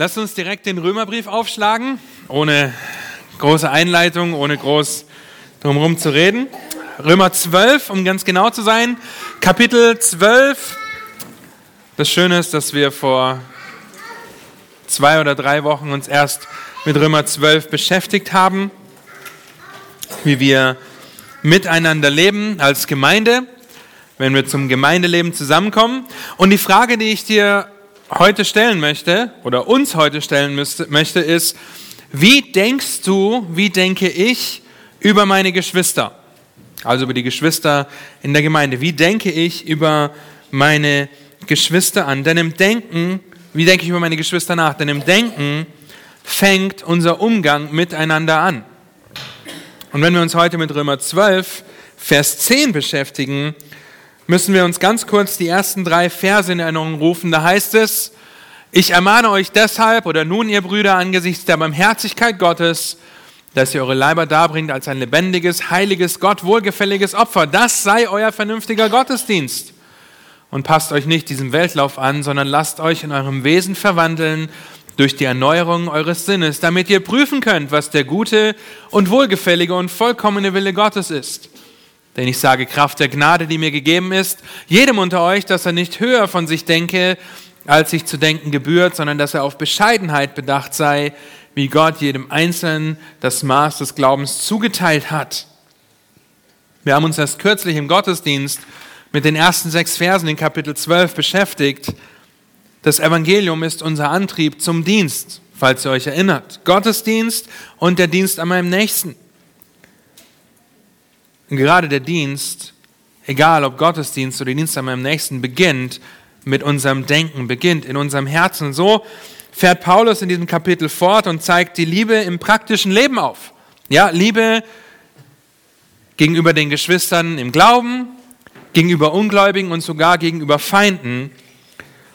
Lasst uns direkt den Römerbrief aufschlagen, ohne große Einleitung, ohne groß drumherum zu reden. Römer 12, um ganz genau zu sein, Kapitel 12. Das Schöne ist, dass wir vor zwei oder drei Wochen uns erst mit Römer 12 beschäftigt haben, wie wir miteinander leben als Gemeinde, wenn wir zum Gemeindeleben zusammenkommen. Und die Frage, die ich dir heute stellen möchte oder uns heute stellen müsste, möchte, ist, wie denkst du, wie denke ich über meine Geschwister? Also über die Geschwister in der Gemeinde. Wie denke ich über meine Geschwister an? Denn im Denken, wie denke ich über meine Geschwister nach? Denn im Denken fängt unser Umgang miteinander an. Und wenn wir uns heute mit Römer 12, Vers 10 beschäftigen, müssen wir uns ganz kurz die ersten drei Verse in Erinnerung rufen. Da heißt es, ich ermahne euch deshalb, oder nun ihr Brüder, angesichts der Barmherzigkeit Gottes, dass ihr eure Leiber darbringt als ein lebendiges, heiliges, Gott wohlgefälliges Opfer. Das sei euer vernünftiger Gottesdienst. Und passt euch nicht diesem Weltlauf an, sondern lasst euch in eurem Wesen verwandeln durch die Erneuerung eures Sinnes, damit ihr prüfen könnt, was der gute und wohlgefällige und vollkommene Wille Gottes ist. Denn ich sage Kraft der Gnade, die mir gegeben ist, jedem unter euch, dass er nicht höher von sich denke, als sich zu denken gebührt, sondern dass er auf Bescheidenheit bedacht sei, wie Gott jedem Einzelnen das Maß des Glaubens zugeteilt hat. Wir haben uns erst kürzlich im Gottesdienst mit den ersten sechs Versen in Kapitel 12 beschäftigt. Das Evangelium ist unser Antrieb zum Dienst, falls ihr euch erinnert. Gottesdienst und der Dienst an meinem Nächsten. Und gerade der Dienst, egal ob Gottesdienst oder Dienst an meinem Nächsten, beginnt mit unserem Denken, beginnt in unserem Herzen. So fährt Paulus in diesem Kapitel fort und zeigt die Liebe im praktischen Leben auf. Ja, Liebe gegenüber den Geschwistern im Glauben, gegenüber Ungläubigen und sogar gegenüber Feinden.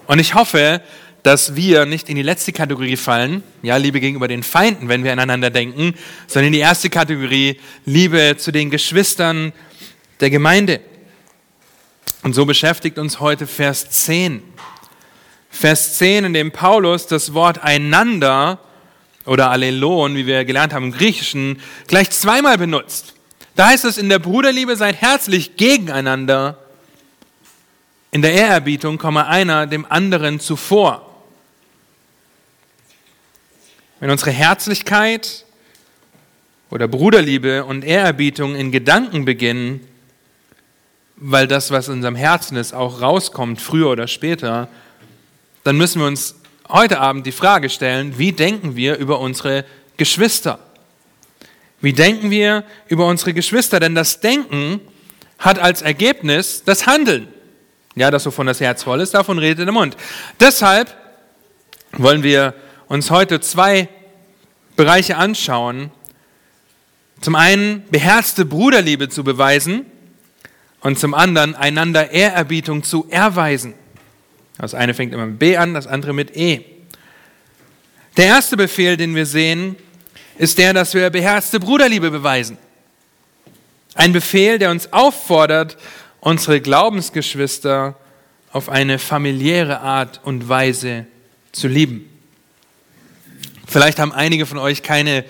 Und ich hoffe, dass wir nicht in die letzte Kategorie fallen, ja, Liebe gegenüber den Feinden, wenn wir aneinander denken, sondern in die erste Kategorie, Liebe zu den Geschwistern der Gemeinde. Und so beschäftigt uns heute Vers 10. Vers 10, in dem Paulus das Wort einander oder Allelon, wie wir gelernt haben im Griechischen, gleich zweimal benutzt. Da heißt es, in der Bruderliebe seid herzlich gegeneinander. In der Ehrerbietung komme einer dem anderen zuvor. Wenn unsere Herzlichkeit oder Bruderliebe und Ehrerbietung in Gedanken beginnen, weil das, was in unserem Herzen ist, auch rauskommt, früher oder später, dann müssen wir uns heute Abend die Frage stellen, wie denken wir über unsere Geschwister? Wie denken wir über unsere Geschwister? Denn das Denken hat als Ergebnis das Handeln. Ja, das wovon das Herz voll ist, davon redet der Mund. Deshalb wollen wir uns heute zwei Bereiche anschauen. Zum einen beherzte Bruderliebe zu beweisen und zum anderen einander Ehrerbietung zu erweisen. Das eine fängt immer mit B an, das andere mit E. Der erste Befehl, den wir sehen, ist der, dass wir beherzte Bruderliebe beweisen. Ein Befehl, der uns auffordert, unsere Glaubensgeschwister auf eine familiäre Art und Weise zu lieben. Vielleicht haben einige von euch keine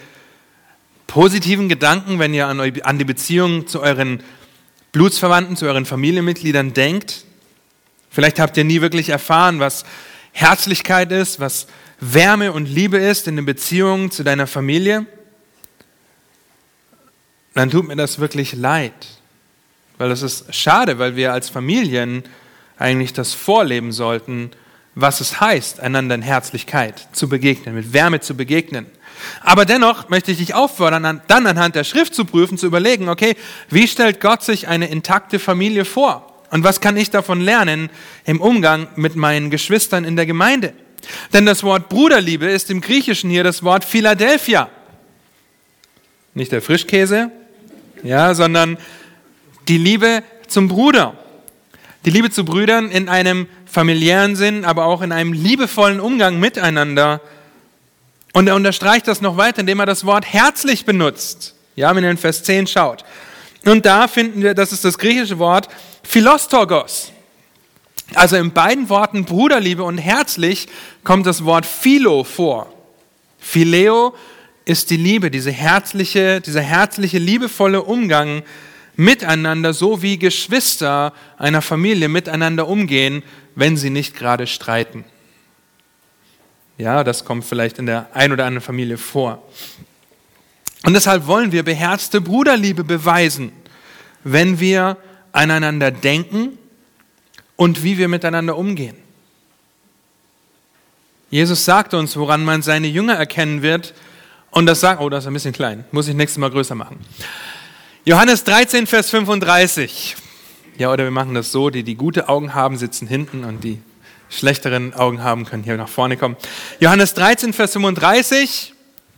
positiven Gedanken, wenn ihr an die Beziehung zu euren Blutsverwandten, zu euren Familienmitgliedern denkt. Vielleicht habt ihr nie wirklich erfahren, was Herzlichkeit ist, was Wärme und Liebe ist in den Beziehungen zu deiner Familie. Dann tut mir das wirklich leid, weil das ist schade, weil wir als Familien eigentlich das vorleben sollten, was es heißt, einander in Herzlichkeit zu begegnen, mit Wärme zu begegnen. Aber dennoch möchte ich dich auffordern, dann anhand der Schrift zu prüfen, zu überlegen, okay, wie stellt Gott sich eine intakte Familie vor? Und was kann ich davon lernen im Umgang mit meinen Geschwistern in der Gemeinde? Denn das Wort Bruderliebe ist im Griechischen hier das Wort Philadelphia. Nicht der Frischkäse, ja, sondern die Liebe zum Bruder. Die Liebe zu Brüdern in einem familiären Sinn, aber auch in einem liebevollen Umgang miteinander. Und er unterstreicht das noch weiter, indem er das Wort herzlich benutzt. Ja, wenn ihr in Vers 10 schaut. Und da finden wir, das ist das griechische Wort Philostorgos. Also in beiden Worten Bruderliebe und herzlich kommt das Wort Philo vor. Phileo ist die Liebe, diese herzliche, dieser herzliche, liebevolle Umgang miteinander, so wie Geschwister einer Familie miteinander umgehen, wenn sie nicht gerade streiten. Ja, das kommt vielleicht in der ein oder anderen Familie vor. Und deshalb wollen wir beherzte Bruderliebe beweisen, wenn wir aneinander denken und wie wir miteinander umgehen. Jesus sagt uns, woran man seine Jünger erkennen wird. Und das sagt, oh, das ist ein bisschen klein, muss ich nächstes Mal größer machen. Johannes 13, Vers 35. Ja, oder wir machen das so, die, die gute Augen haben, sitzen hinten und die schlechteren Augen haben, können hier nach vorne kommen. Johannes 13, Vers 35,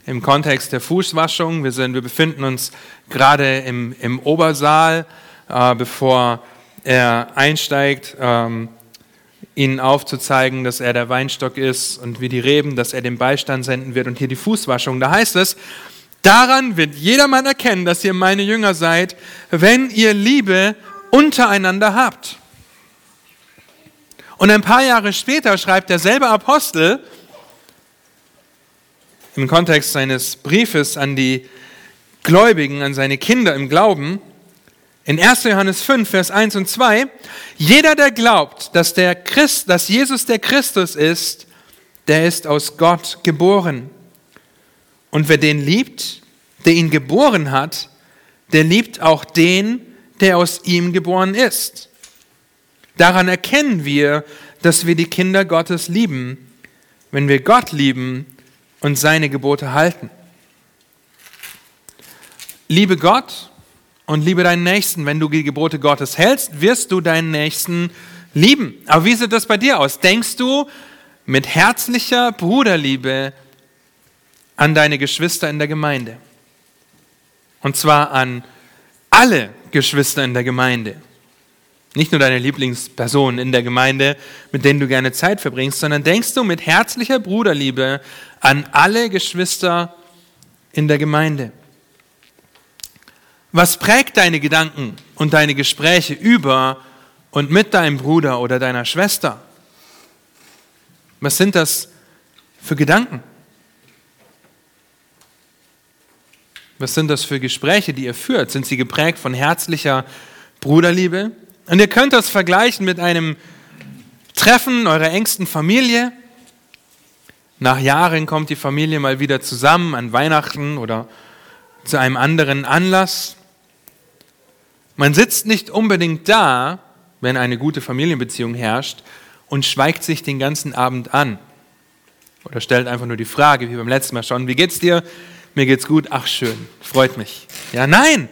im Kontext der Fußwaschung. Wir, sind, wir befinden uns gerade im, im Obersaal, äh, bevor er einsteigt, ähm, ihnen aufzuzeigen, dass er der Weinstock ist und wie die Reben, dass er den Beistand senden wird und hier die Fußwaschung. Da heißt es, Daran wird jedermann erkennen, dass ihr meine Jünger seid, wenn ihr Liebe untereinander habt. Und ein paar Jahre später schreibt derselbe Apostel im Kontext seines Briefes an die Gläubigen, an seine Kinder im Glauben, in 1. Johannes 5, Vers 1 und 2, jeder, der glaubt, dass, der Christ, dass Jesus der Christus ist, der ist aus Gott geboren. Und wer den liebt, der ihn geboren hat, der liebt auch den, der aus ihm geboren ist. Daran erkennen wir, dass wir die Kinder Gottes lieben, wenn wir Gott lieben und seine Gebote halten. Liebe Gott und liebe deinen Nächsten. Wenn du die Gebote Gottes hältst, wirst du deinen Nächsten lieben. Aber wie sieht das bei dir aus? Denkst du mit herzlicher Bruderliebe an deine Geschwister in der Gemeinde. Und zwar an alle Geschwister in der Gemeinde. Nicht nur deine Lieblingspersonen in der Gemeinde, mit denen du gerne Zeit verbringst, sondern denkst du mit herzlicher Bruderliebe an alle Geschwister in der Gemeinde. Was prägt deine Gedanken und deine Gespräche über und mit deinem Bruder oder deiner Schwester? Was sind das für Gedanken? Was sind das für Gespräche, die ihr führt? Sind sie geprägt von herzlicher Bruderliebe? Und ihr könnt das vergleichen mit einem Treffen eurer engsten Familie. Nach Jahren kommt die Familie mal wieder zusammen an Weihnachten oder zu einem anderen Anlass. Man sitzt nicht unbedingt da, wenn eine gute Familienbeziehung herrscht, und schweigt sich den ganzen Abend an. Oder stellt einfach nur die Frage, wie beim letzten Mal schon, wie geht's dir? Mir geht's gut, ach schön, freut mich. Ja, nein.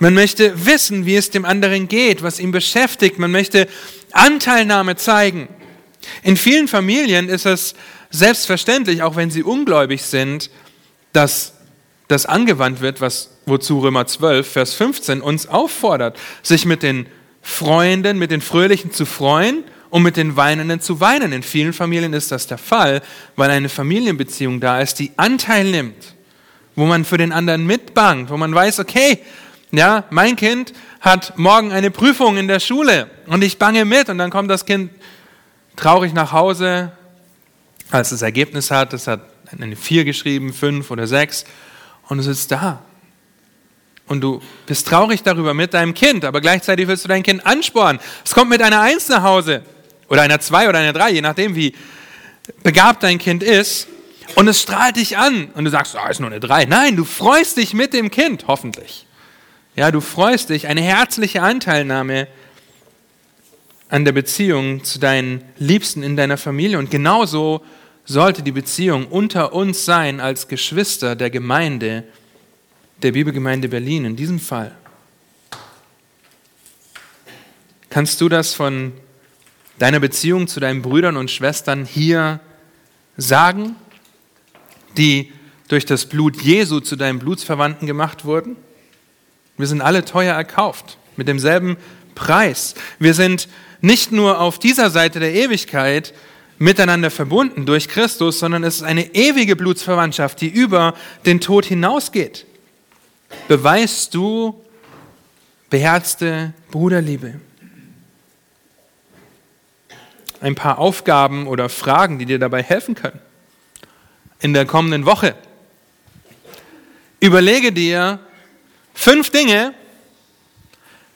Man möchte wissen, wie es dem anderen geht, was ihn beschäftigt. Man möchte Anteilnahme zeigen. In vielen Familien ist es selbstverständlich, auch wenn sie ungläubig sind, dass das angewandt wird, was, wozu Römer 12, Vers 15 uns auffordert, sich mit den Freunden, mit den Fröhlichen zu freuen und mit den Weinenden zu weinen. In vielen Familien ist das der Fall, weil eine Familienbeziehung da ist, die Anteil nimmt wo man für den anderen mitbangt, wo man weiß, okay, ja, mein Kind hat morgen eine Prüfung in der Schule und ich bange mit und dann kommt das Kind traurig nach Hause, als das Ergebnis hat, es hat eine 4 geschrieben, 5 oder 6 und du sitzt da. Und du bist traurig darüber mit deinem Kind, aber gleichzeitig willst du dein Kind anspornen. Es kommt mit einer 1 nach Hause oder einer 2 oder einer 3, je nachdem, wie begabt dein Kind ist. Und es strahlt dich an und du sagst, ah, ist nur eine drei. Nein, du freust dich mit dem Kind, hoffentlich. Ja, du freust dich, eine herzliche Anteilnahme an der Beziehung zu deinen Liebsten in deiner Familie. Und genauso sollte die Beziehung unter uns sein als Geschwister der Gemeinde, der Bibelgemeinde Berlin in diesem Fall. Kannst du das von deiner Beziehung zu deinen Brüdern und Schwestern hier sagen? Die durch das Blut Jesu zu deinen Blutsverwandten gemacht wurden? Wir sind alle teuer erkauft, mit demselben Preis. Wir sind nicht nur auf dieser Seite der Ewigkeit miteinander verbunden durch Christus, sondern es ist eine ewige Blutsverwandtschaft, die über den Tod hinausgeht. Beweist du beherzte Bruderliebe? ein paar Aufgaben oder Fragen, die dir dabei helfen können. In der kommenden Woche. Überlege dir fünf Dinge,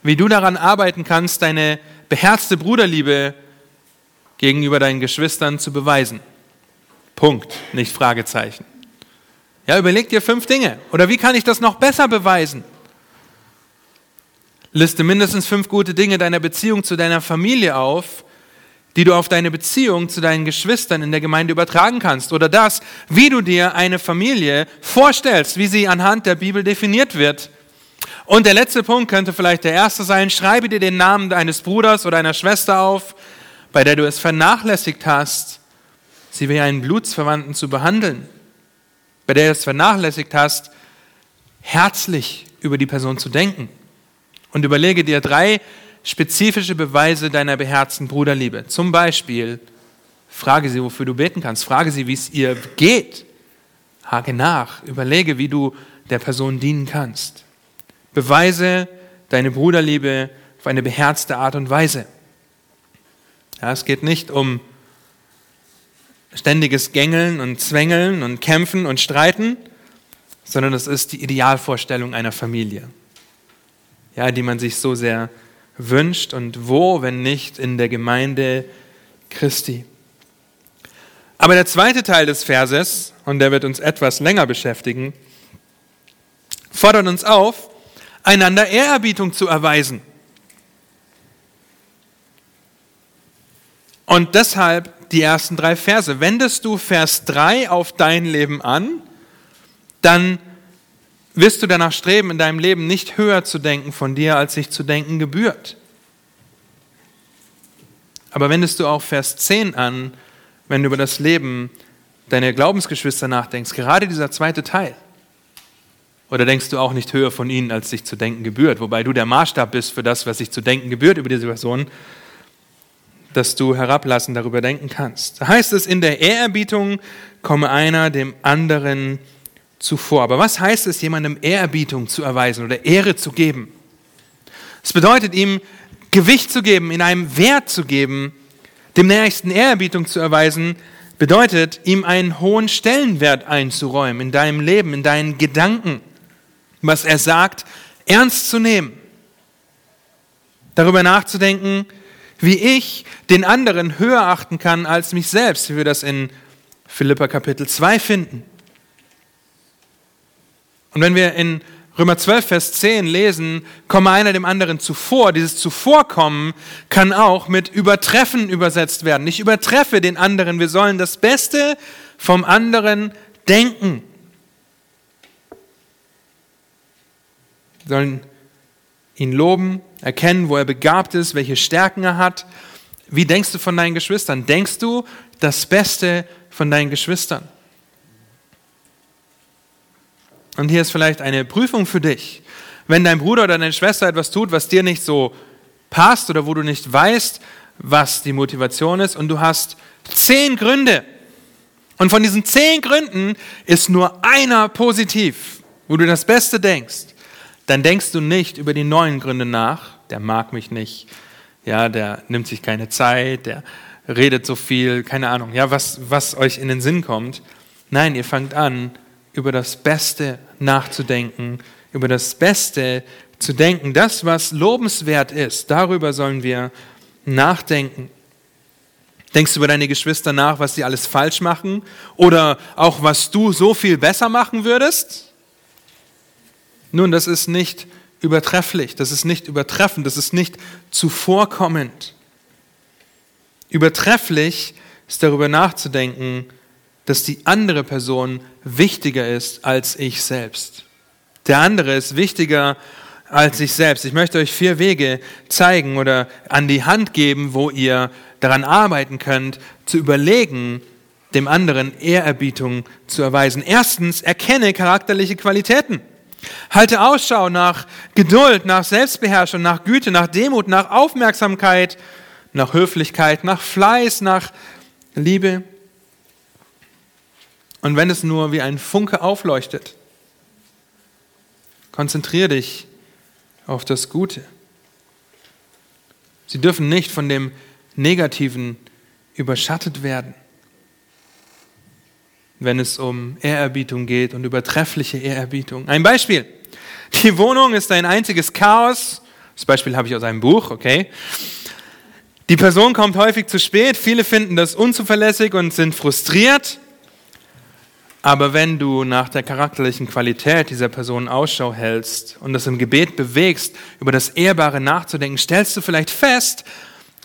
wie du daran arbeiten kannst, deine beherzte Bruderliebe gegenüber deinen Geschwistern zu beweisen. Punkt, nicht Fragezeichen. Ja, überleg dir fünf Dinge. Oder wie kann ich das noch besser beweisen? Liste mindestens fünf gute Dinge deiner Beziehung zu deiner Familie auf, die du auf deine Beziehung zu deinen Geschwistern in der Gemeinde übertragen kannst. Oder das, wie du dir eine Familie vorstellst, wie sie anhand der Bibel definiert wird. Und der letzte Punkt könnte vielleicht der erste sein. Schreibe dir den Namen deines Bruders oder einer Schwester auf, bei der du es vernachlässigt hast, sie wie einen Blutsverwandten zu behandeln. Bei der du es vernachlässigt hast, herzlich über die Person zu denken. Und überlege dir drei spezifische Beweise deiner beherzten Bruderliebe. Zum Beispiel, frage sie, wofür du beten kannst. Frage sie, wie es ihr geht. Hake nach. Überlege, wie du der Person dienen kannst. Beweise deine Bruderliebe auf eine beherzte Art und Weise. Ja, es geht nicht um ständiges Gängeln und Zwängeln und Kämpfen und Streiten, sondern es ist die Idealvorstellung einer Familie, ja, die man sich so sehr wünscht und wo, wenn nicht in der Gemeinde Christi. Aber der zweite Teil des Verses, und der wird uns etwas länger beschäftigen, fordert uns auf, einander Ehrerbietung zu erweisen. Und deshalb die ersten drei Verse. Wendest du Vers 3 auf dein Leben an, dann wirst du danach streben, in deinem Leben nicht höher zu denken von dir, als sich zu denken gebührt. Aber wendest du auch Vers 10 an, wenn du über das Leben deiner Glaubensgeschwister nachdenkst, gerade dieser zweite Teil. Oder denkst du auch nicht höher von ihnen, als sich zu denken gebührt, wobei du der Maßstab bist für das, was sich zu denken gebührt über diese Person, dass du herablassen darüber denken kannst. Da heißt es, in der Ehrerbietung komme einer dem anderen zuvor. Aber was heißt es, jemandem Ehrerbietung zu erweisen oder Ehre zu geben? Es bedeutet ihm Gewicht zu geben, in einem Wert zu geben, dem Nächsten Ehrerbietung zu erweisen, bedeutet ihm einen hohen Stellenwert einzuräumen in deinem Leben, in deinen Gedanken, was er sagt, ernst zu nehmen, darüber nachzudenken, wie ich den anderen höher achten kann als mich selbst, wie wir das in Philippa Kapitel 2 finden. Und wenn wir in Römer 12, Vers 10 lesen, komme einer dem anderen zuvor. Dieses Zuvorkommen kann auch mit übertreffen übersetzt werden. Ich übertreffe den anderen. Wir sollen das Beste vom anderen denken. Wir sollen ihn loben, erkennen, wo er begabt ist, welche Stärken er hat. Wie denkst du von deinen Geschwistern? Denkst du das Beste von deinen Geschwistern? Und hier ist vielleicht eine Prüfung für dich. Wenn dein Bruder oder deine Schwester etwas tut, was dir nicht so passt oder wo du nicht weißt, was die Motivation ist und du hast zehn Gründe. Und von diesen zehn Gründen ist nur einer positiv, wo du das Beste denkst. Dann denkst du nicht über die neuen Gründe nach. Der mag mich nicht. Ja, der nimmt sich keine Zeit. Der redet so viel. Keine Ahnung. Ja, was, was euch in den Sinn kommt. Nein, ihr fangt an, über das Beste nachzudenken, über das Beste zu denken. Das, was lobenswert ist, darüber sollen wir nachdenken. Denkst du über deine Geschwister nach, was sie alles falsch machen? Oder auch, was du so viel besser machen würdest? Nun, das ist nicht übertrefflich, das ist nicht übertreffend, das ist nicht zuvorkommend. Übertrefflich ist darüber nachzudenken, dass die andere Person wichtiger ist als ich selbst. Der andere ist wichtiger als ich selbst. Ich möchte euch vier Wege zeigen oder an die Hand geben, wo ihr daran arbeiten könnt, zu überlegen, dem anderen Ehrerbietung zu erweisen. Erstens, erkenne charakterliche Qualitäten. Halte Ausschau nach Geduld, nach Selbstbeherrschung, nach Güte, nach Demut, nach Aufmerksamkeit, nach Höflichkeit, nach Fleiß, nach Liebe. Und wenn es nur wie ein Funke aufleuchtet, konzentriere dich auf das Gute. Sie dürfen nicht von dem Negativen überschattet werden, wenn es um Ehrerbietung geht und übertreffliche Ehrerbietung. Ein Beispiel. Die Wohnung ist ein einziges Chaos. Das Beispiel habe ich aus einem Buch, okay. Die Person kommt häufig zu spät. Viele finden das unzuverlässig und sind frustriert. Aber wenn du nach der charakterlichen Qualität dieser Person Ausschau hältst und das im Gebet bewegst, über das Ehrbare nachzudenken, stellst du vielleicht fest,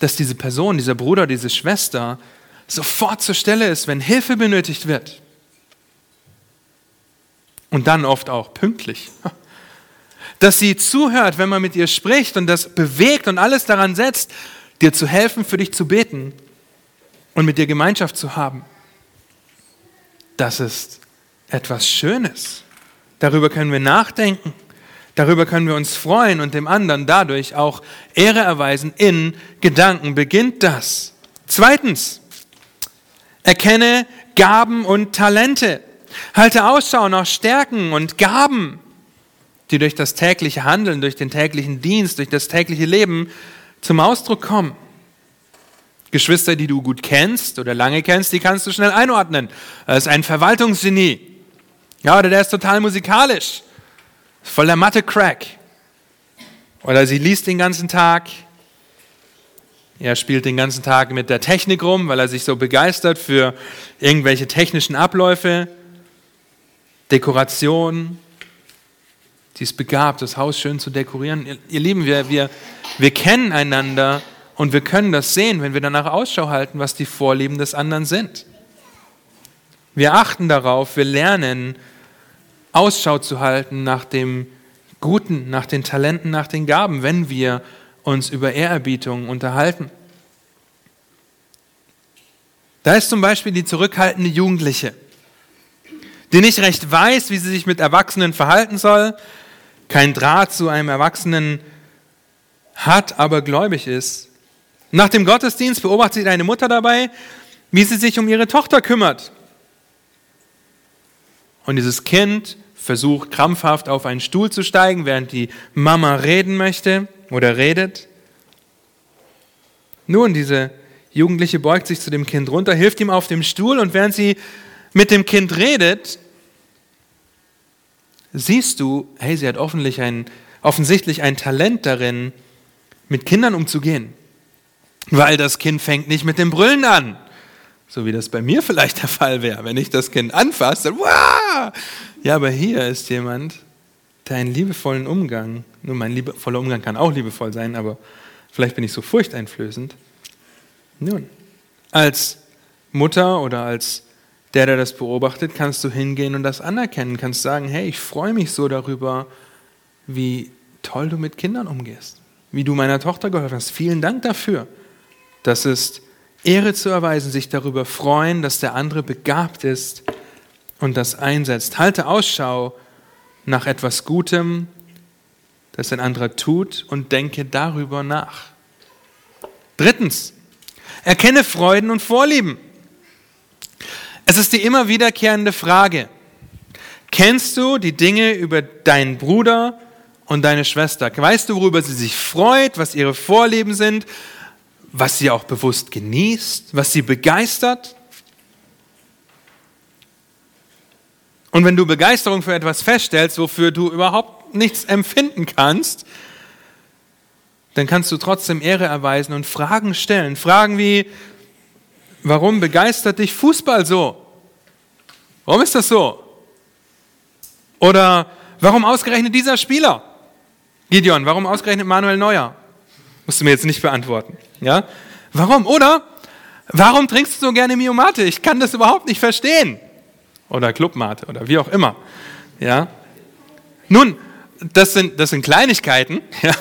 dass diese Person, dieser Bruder, diese Schwester sofort zur Stelle ist, wenn Hilfe benötigt wird. Und dann oft auch pünktlich. Dass sie zuhört, wenn man mit ihr spricht und das bewegt und alles daran setzt, dir zu helfen, für dich zu beten und mit dir Gemeinschaft zu haben. Das ist etwas Schönes. Darüber können wir nachdenken. Darüber können wir uns freuen und dem anderen dadurch auch Ehre erweisen. In Gedanken beginnt das. Zweitens, erkenne Gaben und Talente. Halte Ausschau nach Stärken und Gaben, die durch das tägliche Handeln, durch den täglichen Dienst, durch das tägliche Leben zum Ausdruck kommen. Geschwister, die du gut kennst oder lange kennst, die kannst du schnell einordnen. Er ist ein Verwaltungsgenie. Ja, oder der ist total musikalisch. Voll der Mathe-Crack. Oder sie liest den ganzen Tag. Er spielt den ganzen Tag mit der Technik rum, weil er sich so begeistert für irgendwelche technischen Abläufe, Dekoration. Sie ist begabt, das Haus schön zu dekorieren. Ihr, ihr Lieben, wir, wir, wir kennen einander und wir können das sehen, wenn wir danach Ausschau halten, was die Vorlieben des anderen sind. Wir achten darauf, wir lernen Ausschau zu halten nach dem Guten, nach den Talenten, nach den Gaben, wenn wir uns über Ehrerbietung unterhalten. Da ist zum Beispiel die zurückhaltende Jugendliche, die nicht recht weiß, wie sie sich mit Erwachsenen verhalten soll, kein Draht zu einem Erwachsenen hat, aber gläubig ist nach dem Gottesdienst beobachtet eine Mutter dabei, wie sie sich um ihre Tochter kümmert. Und dieses Kind versucht krampfhaft auf einen Stuhl zu steigen, während die Mama reden möchte oder redet. Nun, diese Jugendliche beugt sich zu dem Kind runter, hilft ihm auf dem Stuhl und während sie mit dem Kind redet, siehst du, hey, sie hat offensichtlich ein, offensichtlich ein Talent darin, mit Kindern umzugehen. Weil das Kind fängt nicht mit dem Brüllen an. So wie das bei mir vielleicht der Fall wäre. Wenn ich das Kind anfasse, Wah! Ja, aber hier ist jemand, der einen liebevollen Umgang, nur mein liebevoller Umgang kann auch liebevoll sein, aber vielleicht bin ich so furchteinflößend. Nun, als Mutter oder als der, der das beobachtet, kannst du hingehen und das anerkennen, kannst sagen, hey, ich freue mich so darüber, wie toll du mit Kindern umgehst, wie du meiner Tochter geholfen hast. Vielen Dank dafür. Das ist Ehre zu erweisen, sich darüber freuen, dass der andere begabt ist und das einsetzt. Halte Ausschau nach etwas Gutem, das ein anderer tut und denke darüber nach. Drittens, erkenne Freuden und Vorlieben. Es ist die immer wiederkehrende Frage, kennst du die Dinge über deinen Bruder und deine Schwester? Weißt du, worüber sie sich freut, was ihre Vorlieben sind, was sie auch bewusst genießt, was sie begeistert. Und wenn du Begeisterung für etwas feststellst, wofür du überhaupt nichts empfinden kannst, dann kannst du trotzdem Ehre erweisen und Fragen stellen. Fragen wie, warum begeistert dich Fußball so? Warum ist das so? Oder warum ausgerechnet dieser Spieler? Gideon, warum ausgerechnet Manuel Neuer? Musst du mir jetzt nicht beantworten. Ja? Warum? Oder warum trinkst du so gerne Miomate? Ich kann das überhaupt nicht verstehen. Oder Clubmate oder wie auch immer. Ja? Nun, das sind, das sind Kleinigkeiten, ja,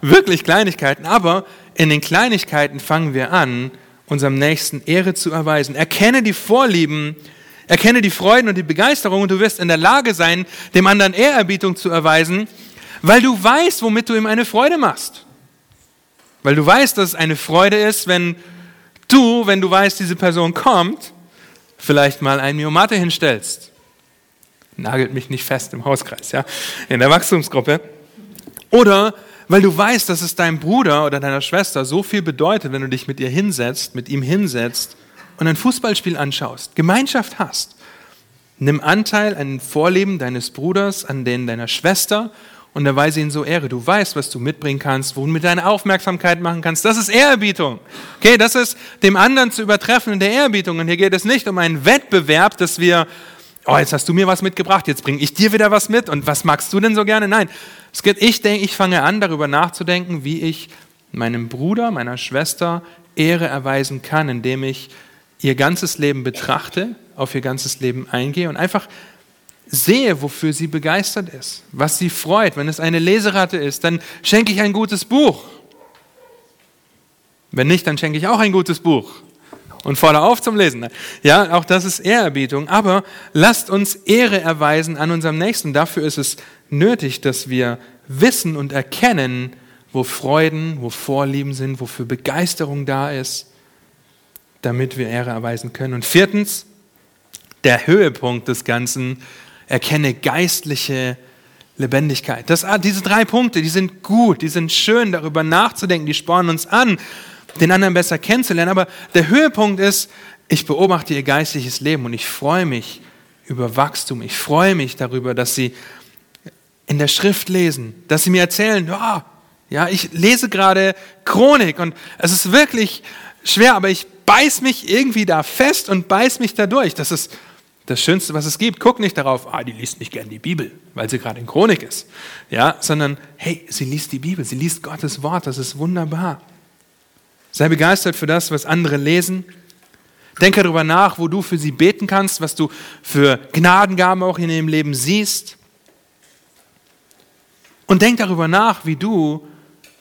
wirklich Kleinigkeiten, aber in den Kleinigkeiten fangen wir an, unserem Nächsten Ehre zu erweisen. Erkenne die Vorlieben, erkenne die Freuden und die Begeisterung und du wirst in der Lage sein, dem anderen Ehrerbietung zu erweisen, weil du weißt, womit du ihm eine Freude machst. Weil du weißt, dass es eine Freude ist, wenn du, wenn du weißt, diese Person kommt, vielleicht mal ein Miomate hinstellst. Nagelt mich nicht fest im Hauskreis, ja, in der Wachstumsgruppe. Oder weil du weißt, dass es deinem Bruder oder deiner Schwester so viel bedeutet, wenn du dich mit ihr hinsetzt, mit ihm hinsetzt und ein Fußballspiel anschaust, Gemeinschaft hast. Nimm Anteil an den Vorleben deines Bruders, an denen deiner Schwester und erweise ihn so Ehre. Du weißt, was du mitbringen kannst, wo du mit deiner Aufmerksamkeit machen kannst. Das ist Ehrerbietung. Okay, das ist dem anderen zu übertreffen in der Ehrerbietung. Und hier geht es nicht um einen Wettbewerb, dass wir, oh, jetzt hast du mir was mitgebracht, jetzt bringe ich dir wieder was mit und was magst du denn so gerne? Nein, es geht, ich denke, ich fange an, darüber nachzudenken, wie ich meinem Bruder, meiner Schwester Ehre erweisen kann, indem ich ihr ganzes Leben betrachte, auf ihr ganzes Leben eingehe und einfach sehe, wofür sie begeistert ist, was sie freut. Wenn es eine Leseratte ist, dann schenke ich ein gutes Buch. Wenn nicht, dann schenke ich auch ein gutes Buch und fordere auf zum Lesen. Ja, auch das ist Ehrerbietung. Aber lasst uns Ehre erweisen an unserem Nächsten. Dafür ist es nötig, dass wir wissen und erkennen, wo Freuden, wo Vorlieben sind, wofür Begeisterung da ist, damit wir Ehre erweisen können. Und viertens, der Höhepunkt des Ganzen erkenne geistliche Lebendigkeit. Das, ah, diese drei Punkte, die sind gut, die sind schön, darüber nachzudenken, die spornen uns an, den anderen besser kennenzulernen. Aber der Höhepunkt ist, ich beobachte ihr geistliches Leben und ich freue mich über Wachstum. Ich freue mich darüber, dass sie in der Schrift lesen, dass sie mir erzählen, oh, ja, ich lese gerade Chronik und es ist wirklich schwer, aber ich beiß mich irgendwie da fest und beiß mich da durch. Das ist das Schönste, was es gibt. Guck nicht darauf, ah, die liest nicht gern die Bibel, weil sie gerade in Chronik ist. Ja, sondern, hey, sie liest die Bibel, sie liest Gottes Wort, das ist wunderbar. Sei begeistert für das, was andere lesen. Denke darüber nach, wo du für sie beten kannst, was du für Gnadengaben auch in ihrem Leben siehst. Und denk darüber nach, wie du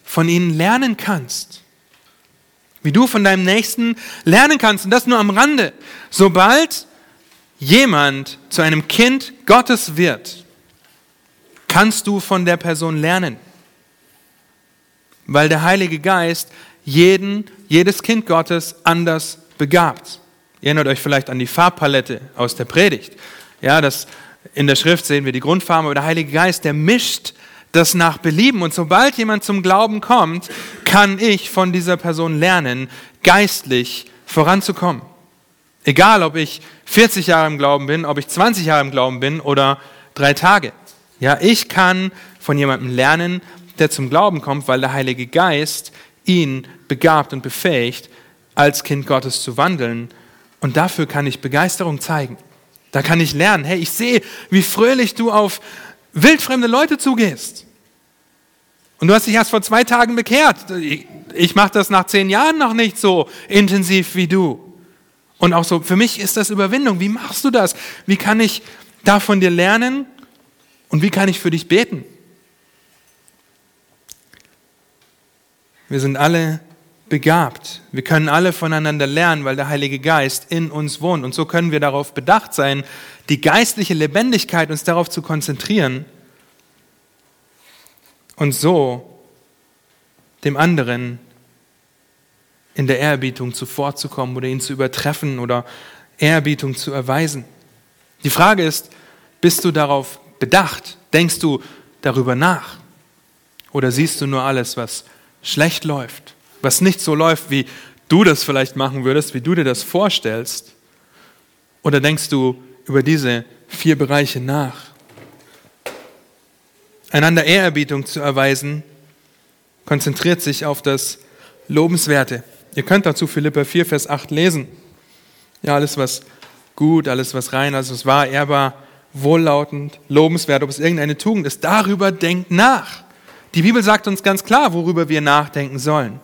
von ihnen lernen kannst. Wie du von deinem Nächsten lernen kannst. Und das nur am Rande. Sobald jemand zu einem Kind Gottes wird, kannst du von der Person lernen. Weil der Heilige Geist jeden, jedes Kind Gottes anders begabt. Ihr erinnert euch vielleicht an die Farbpalette aus der Predigt. Ja, das, in der Schrift sehen wir die Grundfarben, aber der Heilige Geist, der mischt das nach Belieben. Und sobald jemand zum Glauben kommt, kann ich von dieser Person lernen, geistlich voranzukommen. Egal, ob ich 40 Jahre im Glauben bin, ob ich 20 Jahre im Glauben bin oder drei Tage. Ja, ich kann von jemandem lernen, der zum Glauben kommt, weil der Heilige Geist ihn begabt und befähigt, als Kind Gottes zu wandeln. Und dafür kann ich Begeisterung zeigen. Da kann ich lernen, hey, ich sehe, wie fröhlich du auf wildfremde Leute zugehst. Und du hast dich erst vor zwei Tagen bekehrt. Ich mache das nach zehn Jahren noch nicht so intensiv wie du. Und auch so, für mich ist das Überwindung. Wie machst du das? Wie kann ich da von dir lernen? Und wie kann ich für dich beten? Wir sind alle begabt. Wir können alle voneinander lernen, weil der Heilige Geist in uns wohnt. Und so können wir darauf bedacht sein, die geistliche Lebendigkeit uns darauf zu konzentrieren und so dem anderen in der Ehrerbietung zuvorzukommen oder ihn zu übertreffen oder Ehrerbietung zu erweisen. Die Frage ist, bist du darauf bedacht? Denkst du darüber nach? Oder siehst du nur alles, was schlecht läuft, was nicht so läuft, wie du das vielleicht machen würdest, wie du dir das vorstellst? Oder denkst du über diese vier Bereiche nach? Einander Ehrerbietung zu erweisen, konzentriert sich auf das Lobenswerte. Ihr könnt dazu Philippa 4, Vers 8 lesen. Ja, alles, was gut, alles, was rein, alles, was wahr, ehrbar, wohllautend, lobenswert, ob es irgendeine Tugend ist, darüber denkt nach. Die Bibel sagt uns ganz klar, worüber wir nachdenken sollen.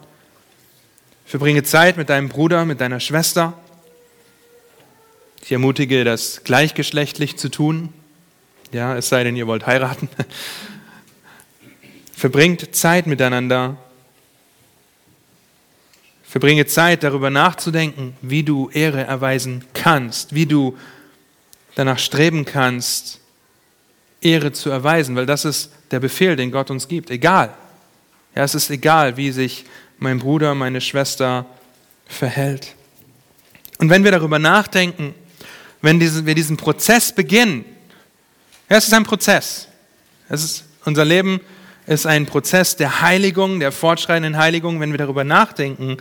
Verbringe Zeit mit deinem Bruder, mit deiner Schwester. Ich ermutige, das gleichgeschlechtlich zu tun. Ja, es sei denn, ihr wollt heiraten. Verbringt Zeit miteinander Verbringe Zeit darüber nachzudenken, wie du Ehre erweisen kannst, wie du danach streben kannst, Ehre zu erweisen, weil das ist der Befehl, den Gott uns gibt. Egal. Ja, es ist egal, wie sich mein Bruder, meine Schwester verhält. Und wenn wir darüber nachdenken, wenn wir diesen Prozess beginnen, ja, es ist ein Prozess. Es ist, unser Leben ist ein Prozess der Heiligung, der fortschreitenden Heiligung, wenn wir darüber nachdenken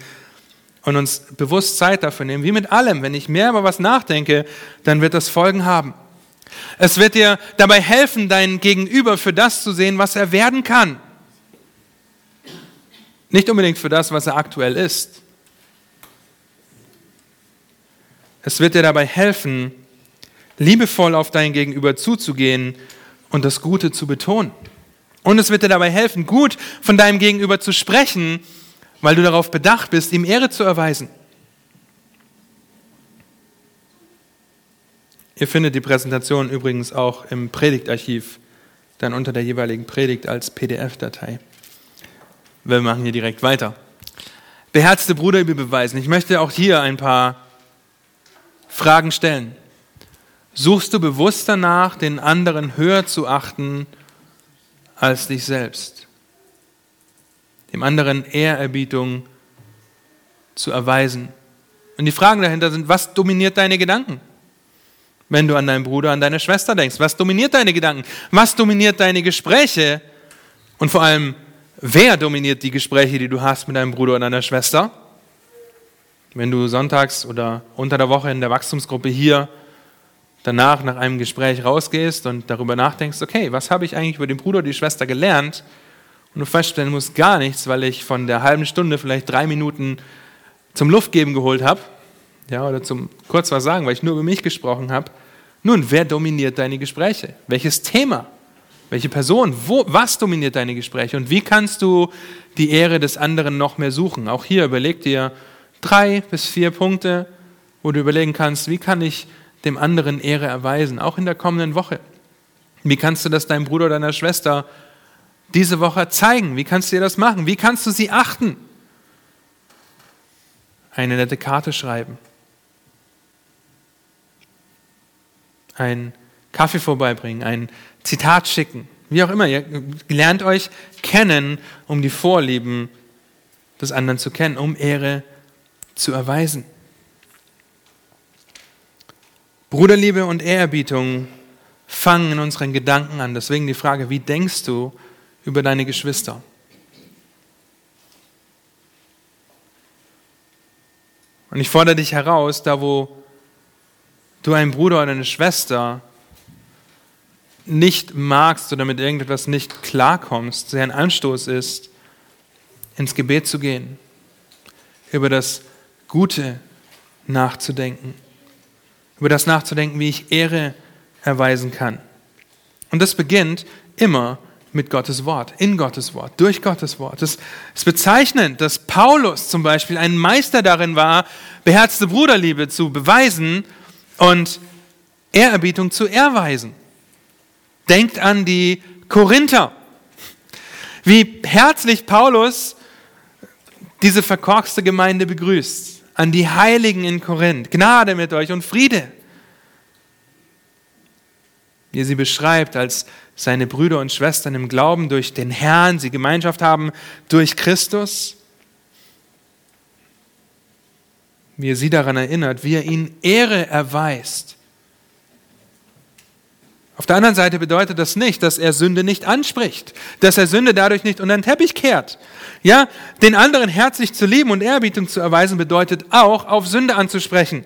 und uns bewusst Zeit dafür nehmen. Wie mit allem, wenn ich mehr über was nachdenke, dann wird das Folgen haben. Es wird dir dabei helfen, dein Gegenüber für das zu sehen, was er werden kann. Nicht unbedingt für das, was er aktuell ist. Es wird dir dabei helfen, liebevoll auf dein Gegenüber zuzugehen und das Gute zu betonen. Und es wird dir dabei helfen, gut von deinem Gegenüber zu sprechen, weil du darauf bedacht bist, ihm Ehre zu erweisen. Ihr findet die Präsentation übrigens auch im Predigtarchiv, dann unter der jeweiligen Predigt als PDF-Datei. Wir machen hier direkt weiter. Beherzte Bruderliebe beweisen. Ich möchte auch hier ein paar Fragen stellen. Suchst du bewusst danach, den anderen höher zu achten als dich selbst? Dem anderen Ehrerbietung zu erweisen. Und die Fragen dahinter sind, was dominiert deine Gedanken? Wenn du an deinen Bruder, an deine Schwester denkst, was dominiert deine Gedanken? Was dominiert deine Gespräche? Und vor allem, wer dominiert die Gespräche, die du hast mit deinem Bruder und deiner Schwester? Wenn du sonntags oder unter der Woche in der Wachstumsgruppe hier danach nach einem Gespräch rausgehst und darüber nachdenkst, okay, was habe ich eigentlich über den Bruder oder die Schwester gelernt? Und du feststellen musst gar nichts, weil ich von der halben Stunde vielleicht drei Minuten zum Luftgeben geholt habe, ja, oder zum kurz was sagen, weil ich nur über mich gesprochen habe. Nun, wer dominiert deine Gespräche? Welches Thema? Welche Person? Wo, was dominiert deine Gespräche? Und wie kannst du die Ehre des anderen noch mehr suchen? Auch hier überleg dir drei bis vier Punkte, wo du überlegen kannst, wie kann ich dem anderen Ehre erweisen, auch in der kommenden Woche. Wie kannst du das deinem Bruder oder deiner Schwester diese Woche zeigen? Wie kannst du dir das machen? Wie kannst du sie achten? Eine nette Karte schreiben. Ein Kaffee vorbeibringen, ein Zitat schicken, wie auch immer. Ihr lernt euch kennen, um die Vorlieben des anderen zu kennen, um Ehre zu erweisen. Bruderliebe und Ehrerbietung fangen in unseren Gedanken an. Deswegen die Frage, wie denkst du über deine Geschwister? Und ich fordere dich heraus, da wo du einen Bruder oder eine Schwester nicht magst oder mit irgendetwas nicht klarkommst, der ein Anstoß ist, ins Gebet zu gehen, über das Gute nachzudenken über das nachzudenken, wie ich Ehre erweisen kann. Und das beginnt immer mit Gottes Wort, in Gottes Wort, durch Gottes Wort. Es ist bezeichnend, dass Paulus zum Beispiel ein Meister darin war, beherzte Bruderliebe zu beweisen und Ehrerbietung zu erweisen. Denkt an die Korinther. Wie herzlich Paulus diese verkorkste Gemeinde begrüßt an die Heiligen in Korinth. Gnade mit euch und Friede. Wie er sie beschreibt als seine Brüder und Schwestern im Glauben durch den Herrn, sie Gemeinschaft haben durch Christus. Wie er sie daran erinnert, wie er ihnen Ehre erweist auf der anderen Seite bedeutet das nicht, dass er Sünde nicht anspricht, dass er Sünde dadurch nicht unter den Teppich kehrt. Ja, den anderen herzlich zu lieben und Ehrbietung zu erweisen bedeutet auch, auf Sünde anzusprechen,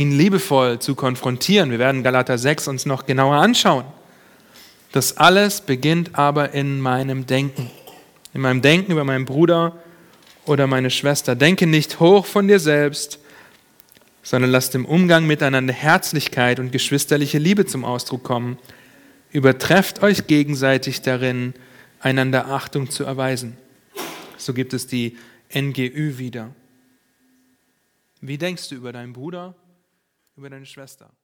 ihn liebevoll zu konfrontieren. Wir werden Galater 6 uns noch genauer anschauen. Das alles beginnt aber in meinem Denken, in meinem Denken über meinen Bruder oder meine Schwester. Denke nicht hoch von dir selbst, sondern lasst im Umgang miteinander Herzlichkeit und geschwisterliche Liebe zum Ausdruck kommen. Übertrefft euch gegenseitig darin, einander Achtung zu erweisen. So gibt es die NGÜ wieder. Wie denkst du über deinen Bruder, über deine Schwester?